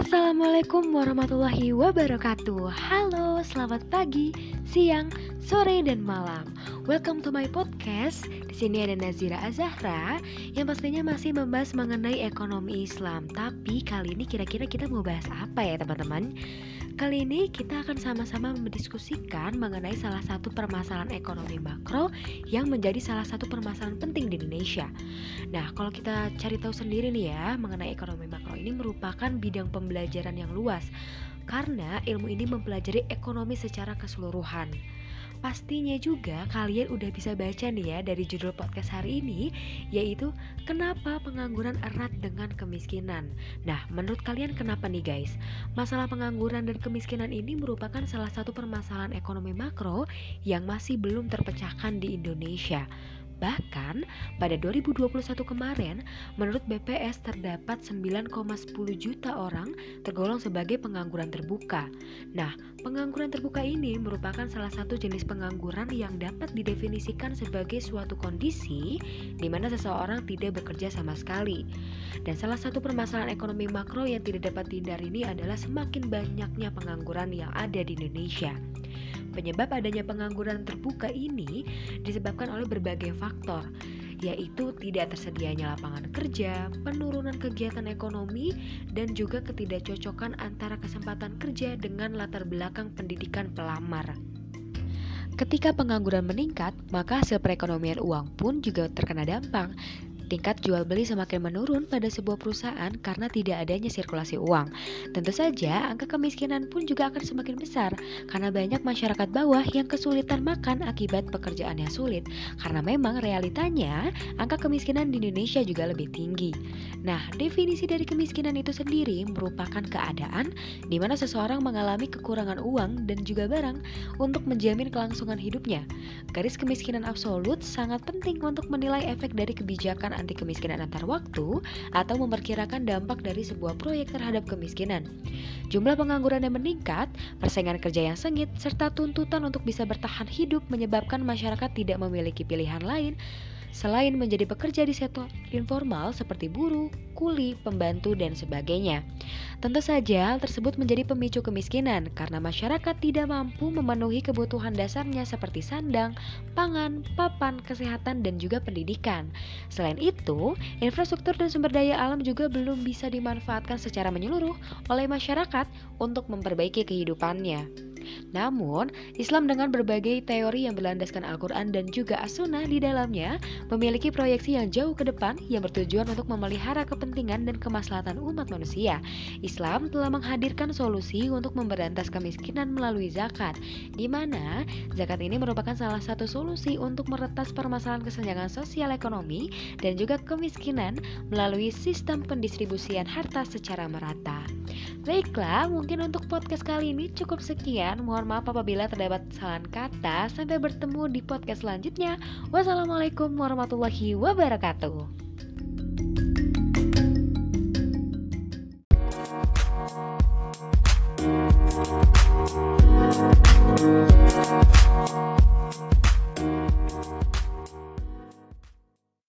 Assalamualaikum warahmatullahi wabarakatuh. Halo, selamat pagi, siang, sore, dan malam. Welcome to my podcast. Di sini ada Nazira Azahra yang pastinya masih membahas mengenai ekonomi Islam. Tapi kali ini kira-kira kita mau bahas apa ya, teman-teman? Kali ini kita akan sama-sama mendiskusikan mengenai salah satu permasalahan ekonomi makro yang menjadi salah satu permasalahan penting di Indonesia. Nah, kalau kita cari tahu sendiri nih ya, mengenai ekonomi makro ini merupakan bidang pembelajaran yang luas karena ilmu ini mempelajari ekonomi secara keseluruhan. Pastinya juga kalian udah bisa baca nih ya dari judul podcast hari ini yaitu kenapa pengangguran erat dengan kemiskinan. Nah, menurut kalian kenapa nih guys? Masalah pengangguran dan kemiskinan ini merupakan salah satu permasalahan ekonomi makro yang masih belum terpecahkan di Indonesia. Bahkan pada 2021 kemarin, menurut BPS terdapat 9,10 juta orang tergolong sebagai pengangguran terbuka. Nah, pengangguran terbuka ini merupakan salah satu jenis pengangguran yang dapat didefinisikan sebagai suatu kondisi di mana seseorang tidak bekerja sama sekali. Dan salah satu permasalahan ekonomi makro yang tidak dapat dihindari ini adalah semakin banyaknya pengangguran yang ada di Indonesia. Penyebab adanya pengangguran terbuka ini disebabkan oleh berbagai faktor, yaitu tidak tersedianya lapangan kerja, penurunan kegiatan ekonomi, dan juga ketidakcocokan antara kesempatan kerja dengan latar belakang pendidikan pelamar. Ketika pengangguran meningkat, maka hasil perekonomian uang pun juga terkena dampak, Tingkat jual beli semakin menurun pada sebuah perusahaan karena tidak adanya sirkulasi uang. Tentu saja, angka kemiskinan pun juga akan semakin besar karena banyak masyarakat bawah yang kesulitan makan akibat pekerjaan yang sulit. Karena memang realitanya, angka kemiskinan di Indonesia juga lebih tinggi. Nah, definisi dari kemiskinan itu sendiri merupakan keadaan di mana seseorang mengalami kekurangan uang dan juga barang untuk menjamin kelangsungan hidupnya. Garis kemiskinan absolut sangat penting untuk menilai efek dari kebijakan anti kemiskinan antar waktu atau memperkirakan dampak dari sebuah proyek terhadap kemiskinan. Jumlah pengangguran yang meningkat, persaingan kerja yang sengit, serta tuntutan untuk bisa bertahan hidup menyebabkan masyarakat tidak memiliki pilihan lain selain menjadi pekerja di sektor informal seperti buruh, kuli, pembantu, dan sebagainya. Tentu saja hal tersebut menjadi pemicu kemiskinan karena masyarakat tidak mampu memenuhi kebutuhan dasarnya seperti sandang, pangan, papan, kesehatan, dan juga pendidikan. Selain itu, infrastruktur dan sumber daya alam juga belum bisa dimanfaatkan secara menyeluruh oleh masyarakat untuk memperbaiki kehidupannya. Namun, Islam dengan berbagai teori yang berlandaskan Al-Quran dan juga As-Sunnah di dalamnya memiliki proyeksi yang jauh ke depan yang bertujuan untuk memelihara kepentingan dan kemaslahatan umat manusia. Islam telah menghadirkan solusi untuk memberantas kemiskinan melalui zakat, di mana zakat ini merupakan salah satu solusi untuk meretas permasalahan kesenjangan sosial ekonomi dan juga kemiskinan melalui sistem pendistribusian harta secara merata. Baiklah, mungkin untuk podcast kali ini cukup sekian. Mohon maaf apabila terdapat kesalahan kata. Sampai bertemu di podcast selanjutnya. Wassalamualaikum warahmatullahi wabarakatuh.